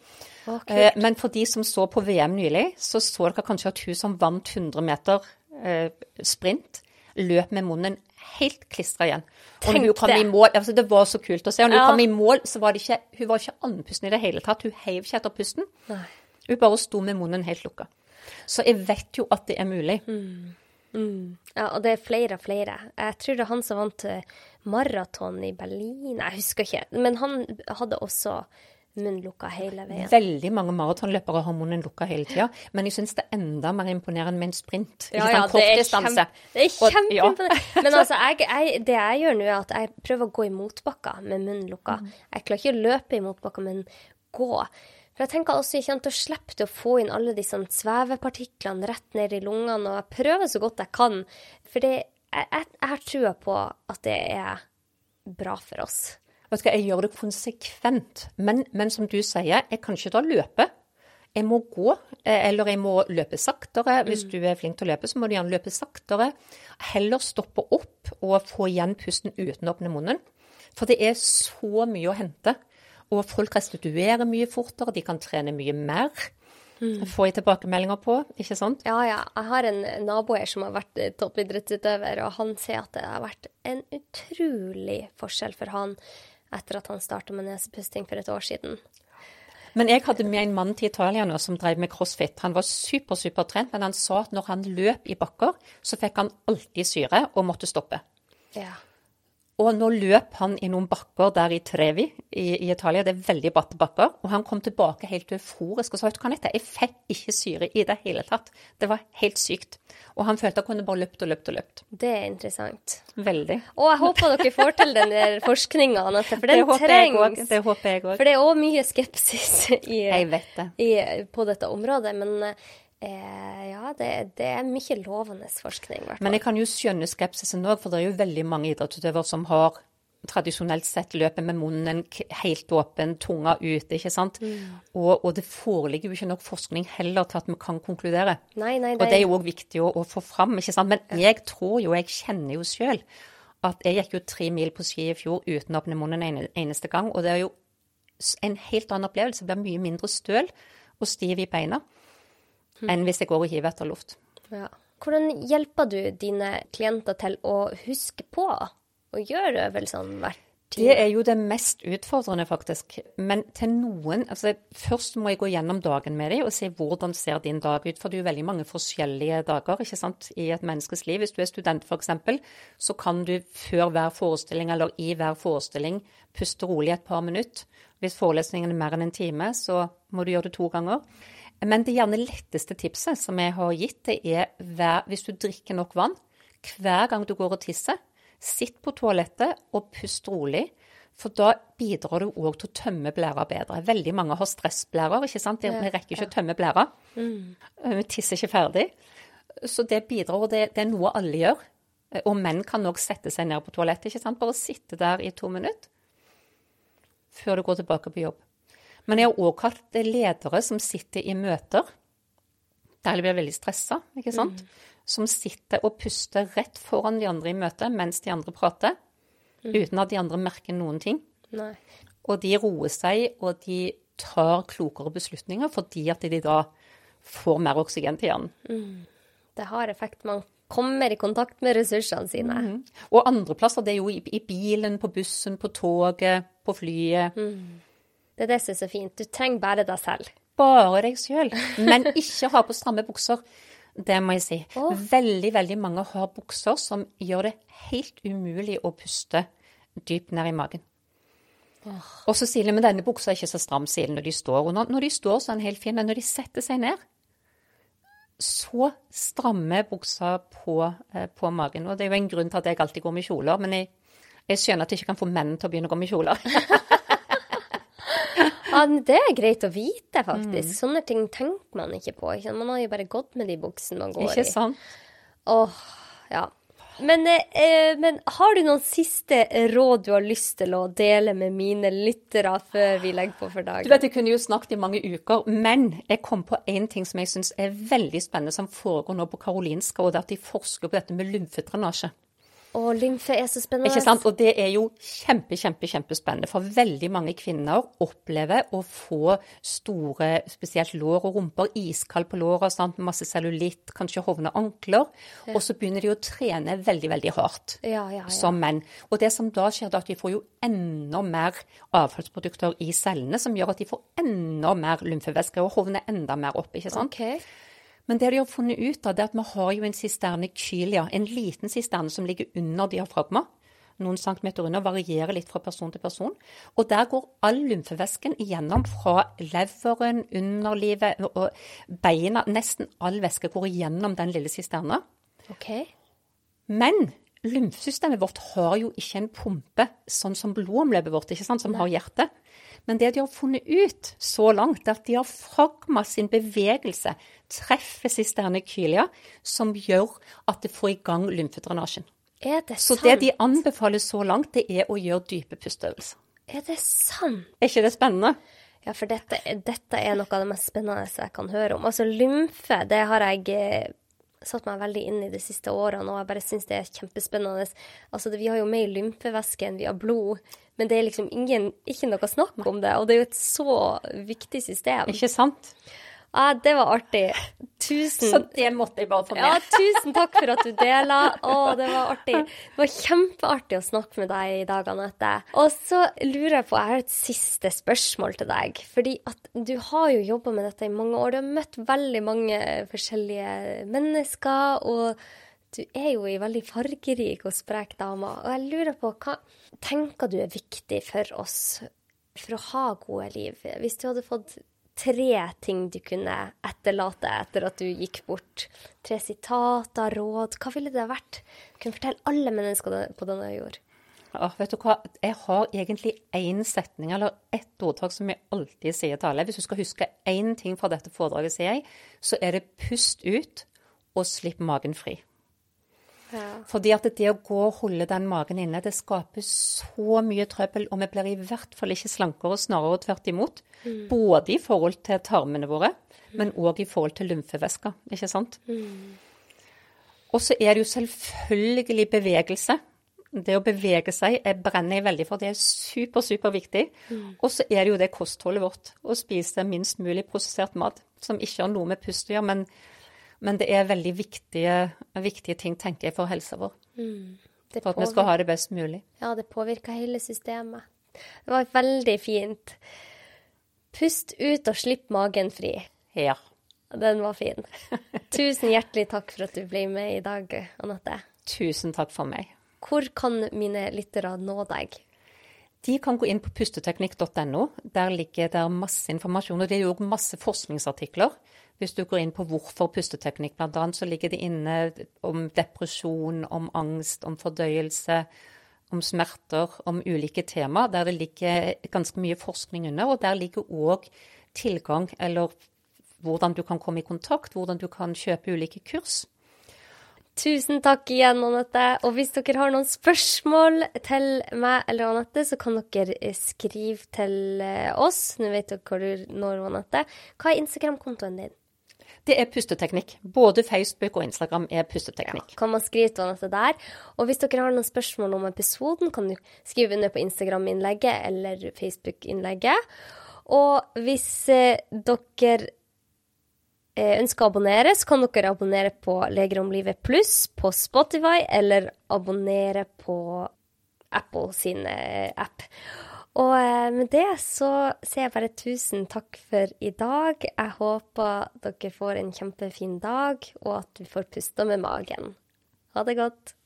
Å. Eh, men for de som så på VM nylig, så så dere kanskje at hun som vant 100 meter eh, sprint, løp med munnen helt klistra igjen. Og når Tenk hun kom det. i mål, altså Det var så kult å se. Og når Ja. hun kom i mål, så var det ikke, hun var ikke andpusten i det hele tatt. Hun heiv ikke etter pusten. Nei. Hun bare sto med munnen helt lukka. Så jeg vet jo at det er mulig. Ja, og det er flere og flere. Jeg tror det er han som vant eh, maraton i Berlin. Jeg husker ikke. Men han hadde også munn lukka hele veien. Veldig mange maratonløpere har munnen lukka hele tida. Men jeg syns det er enda mer imponerende med en sprint. Ja, ja, det er, kjempe, det er kjempeimponerende. ja. Men altså, jeg, jeg, det jeg gjør nå, er at jeg prøver å gå i motbakka med munnen lukka. Mm. Jeg klarer ikke å løpe i motbakka, men gå. For jeg tenker også jeg kommer til å slippe til å få inn alle de sånn svevepartiklene rett ned i lungene, og jeg prøver så godt jeg kan. For det, jeg, jeg, jeg har trua på at det er bra for oss. Vet du hva, Jeg gjør det konsekvent. Men, men som du sier, jeg kan ikke da løpe. Jeg må gå, eh, eller jeg må løpe saktere. Hvis du er flink til å løpe, så må du gjerne løpe saktere. Heller stoppe opp og få igjen pusten uten å åpne munnen. For det er så mye å hente. Og folk restituerer mye fortere, de kan trene mye mer. Får jeg tilbakemeldinger på, ikke sant? Ja, ja. Jeg har en nabo her som har vært eh, toppidrettsutøver, og han sier at det har vært en utrolig forskjell for han etter at han starta med nesepusting for et år siden. Men jeg hadde med en mann til Italia nå som drev med crossfit. Han var super, supertrent, men han sa at når han løp i bakker, så fikk han alltid syre og måtte stoppe. Ja. Og nå løp han i noen bakker der i Trevi i, i Italia, det er veldig bratte bakker, og han kom tilbake helt euforisk og sa vet du hva, Anette, jeg fikk ikke syre i det hele tatt. Det var helt sykt. Og han følte han kunne bare løpt og løpt og løpt. Det er interessant. Veldig. Og jeg håper dere får til den der forskninga, Anette, for Det den også. trengs. Det håper jeg òg. For det er òg mye skepsis i, det. i, på dette området. Men eh, ja, det, det er mye lovende forskning, Hvertfall. Men jeg kan jo skjønne skepsisen òg, for det er jo veldig mange idrettsutøvere som har tradisjonelt sett løpet med munnen helt åpen, tunga ute, ikke sant. Og, og det foreligger jo ikke nok forskning heller til at vi kan konkludere. Nei, nei, Og det er jo òg viktig å, å få fram, ikke sant. Men jeg tror jo, jeg kjenner jo sjøl, at jeg gikk jo tre mil på ski i fjor uten å åpne munnen en eneste gang. Og det er jo en helt annen opplevelse. Det blir mye mindre støl og stiv i beina enn hvis jeg går og hiver etter luft. Ja. Hvordan hjelper du dine klienter til å huske på å gjøre øvelsene hvert Det er jo det mest utfordrende, faktisk. Men til noen altså Først må jeg gå gjennom dagen med dem og se hvordan ser din dag ut. For det er jo veldig mange forskjellige dager ikke sant, i et menneskes liv. Hvis du er student, f.eks., så kan du før hver forestilling eller i hver forestilling puste rolig et par minutter. Hvis forelesningen er mer enn en time, så må du gjøre det to ganger. Men det gjerne letteste tipset som jeg har gitt, det er hver, hvis du drikker nok vann, hver gang du går og tisser, sitt på toalettet og pust rolig. For da bidrar du òg til å tømme blæra bedre. Veldig mange har stressblærer, ikke sant. Vi rekker ikke å tømme blæra. Eh, Vi tisser ikke ferdig. Så det bidrar, og det, det er noe alle gjør. Eh, Og menn kan òg sette seg ned på toalettet, ikke sant. Bare sitte der i to minutter før du går tilbake på jobb. Men jeg har òg hatt ledere som sitter i møter der de blir veldig stressa, ikke sant. Som sitter og puster rett foran de andre i møtet mens de andre prater. Uten at de andre merker noen ting. Nei. Og de roer seg, og de tar klokere beslutninger fordi at de da får mer oksygen til hjernen. Det har effekt. Man kommer i kontakt med ressursene sine. Og andre plasser, det er jo i, i bilen, på bussen, på toget, på flyet. Det er det som er så fint. Du trenger bare deg selv. Bare deg sjøl. Men ikke ha på stramme bukser. Det må jeg si. Oh. Veldig, veldig mange har bukser som gjør det helt umulig å puste dypt ned i magen. Og så sier de men denne buksa er ikke så stram, sier de når de står. Og når, når de står, så er helt fin. Men når de setter seg ned, så strammer buksa på, eh, på magen. Og det er jo en grunn til at jeg alltid går med kjoler. Men jeg, jeg skjønner at jeg ikke kan få menn til å begynne å gå med kjoler. Ja, det er greit å vite, faktisk. Mm. Sånne ting tenker man ikke på. Ikke? Man har jo bare gått med de buksene man går ikke i. sant? Åh, ja. Men, eh, men, har du noen siste råd du har lyst til å dele med mine lyttere før vi legger på for dagen? Du vet, Jeg kunne jo snakket i mange uker, men jeg kom på én ting som jeg syns er veldig spennende, som foregår nå på Karolinska, og det er at de forsker på dette med lymfedrenasje. Og lymfe er så spennende. Ikke sant? Og det er jo kjempe, kjempe, kjempespennende. For veldig mange kvinner opplever å få store, spesielt lår og rumper, iskald på låra, masse cellulitt, kanskje hovne ankler. Ja. Og så begynner de å trene veldig, veldig hardt ja, ja, som menn. Og det som da skjer, er at de får jo enda mer avfallsprodukter i cellene, som gjør at de får enda mer lymfevæske og hovner enda mer opp. ikke sant? Okay. Men det de har funnet ut av, det er at vi har jo en sisterne kylia, en liten sisterne som ligger under diafragma. Noen centimeter under, varierer litt fra person til person. Og der går all lymfevæsken igjennom fra leveren, underlivet og beina. Nesten all væske går igjennom den lille sisterna. Okay. Men lymfesystemet vårt har jo ikke en pumpe sånn som blodomløpet vårt, ikke sant, som har hjerte. Men det de har funnet ut så langt, er at de har fragma sin bevegelse treffer cisternekylia, som gjør at det får i gang lymfedrenasjen. Er det sant? Så det de anbefaler så langt, det er å gjøre dype pusteøvelser. Er det sant? Er ikke det spennende? Ja, for dette, dette, er noe av det mest spennende jeg kan høre om. Altså lymfe, det har jeg eh, satt meg veldig inn i de siste årene, og jeg bare syns det er kjempespennende. Altså, vi har jo mer lymfevæske enn vi har blod, men det er liksom ingen, ikke noe snakk om det. Og det er jo et så viktig system. Ikke sant? Ja, det var artig. Tusen Så det måtte jeg bare få med. Ja, tusen takk for at du dela. Å, det var artig. Det var kjempeartig å snakke med deg i dag, Anette. Og så lurer jeg på, jeg har et siste spørsmål til deg. Fordi at du har jo jobba med dette i mange år. Du har møtt veldig mange forskjellige mennesker. og du er jo ei veldig fargerik og sprek dame. Og jeg lurer på, hva tenker du er viktig for oss for å ha gode liv? Hvis du hadde fått tre ting du kunne etterlate etter at du gikk bort? Tre sitater, råd? Hva ville det vært? Du kunne fortelle alle mennesker på denne jord. Ja, vet du hva? Jeg har egentlig én setning eller ett ordtak som jeg alltid sier til alle. Hvis du skal huske én ting fra dette foredraget, sier jeg, så er det pust ut og slipp magen fri. Ja. Fordi at det å gå og holde den magen inne, det skaper så mye trøbbel. Og vi blir i hvert fall ikke slankere, snarere tvert imot. Mm. Både i forhold til tarmene våre, men òg i forhold til lymfevæska, ikke sant. Mm. Og så er det jo selvfølgelig bevegelse. Det å bevege seg jeg brenner jeg veldig for. Det er super, superviktig. Mm. Og så er det jo det kostholdet vårt. Å spise minst mulig prosessert mat. Som ikke har noe med pust å gjøre, men men det er veldig viktige, viktige ting, tenker jeg, for helsa vår. Mm. For at vi skal ha det best mulig. Ja, det påvirker hele systemet. Det var veldig fint. Pust ut og slipp magen fri. Ja. Den var fin. Tusen hjertelig takk for at du ble med i dag, Anette. Tusen takk for meg. Hvor kan mine lyttere nå deg? De kan gå inn på pusteteknikk.no. Der ligger det masse informasjon. Og det er jo masse forskningsartikler hvis du går inn på hvorfor pusteteknikk, bl.a., så ligger det inne om depresjon, om angst, om fordøyelse, om smerter, om ulike tema, der det ligger ganske mye forskning under. Og der ligger òg tilgang, eller hvordan du kan komme i kontakt, hvordan du kan kjøpe ulike kurs. Tusen takk igjen, Anette. Og hvis dere har noen spørsmål til meg eller Anette, så kan dere skrive til oss. Nå vet dere hvor du når Anette. Hva er Instagram-kontoen din? Det er pusteteknikk. Både Facebook og Instagram er pusteteknikk. Ja, kan man skrive til Anette der. Og hvis dere har noen spørsmål om episoden, kan du skrive under på Instagram-innlegget eller Facebook-innlegget. Og hvis eh, dere eh, ønsker å abonnere, så kan dere abonnere på Leger om livet pluss på Spotify, eller abonnere på Apple sin eh, app. Og eh, med det så sier jeg bare tusen takk for i dag. Jeg håper dere får en kjempefin dag, og at du får pusta med magen. Ha det godt.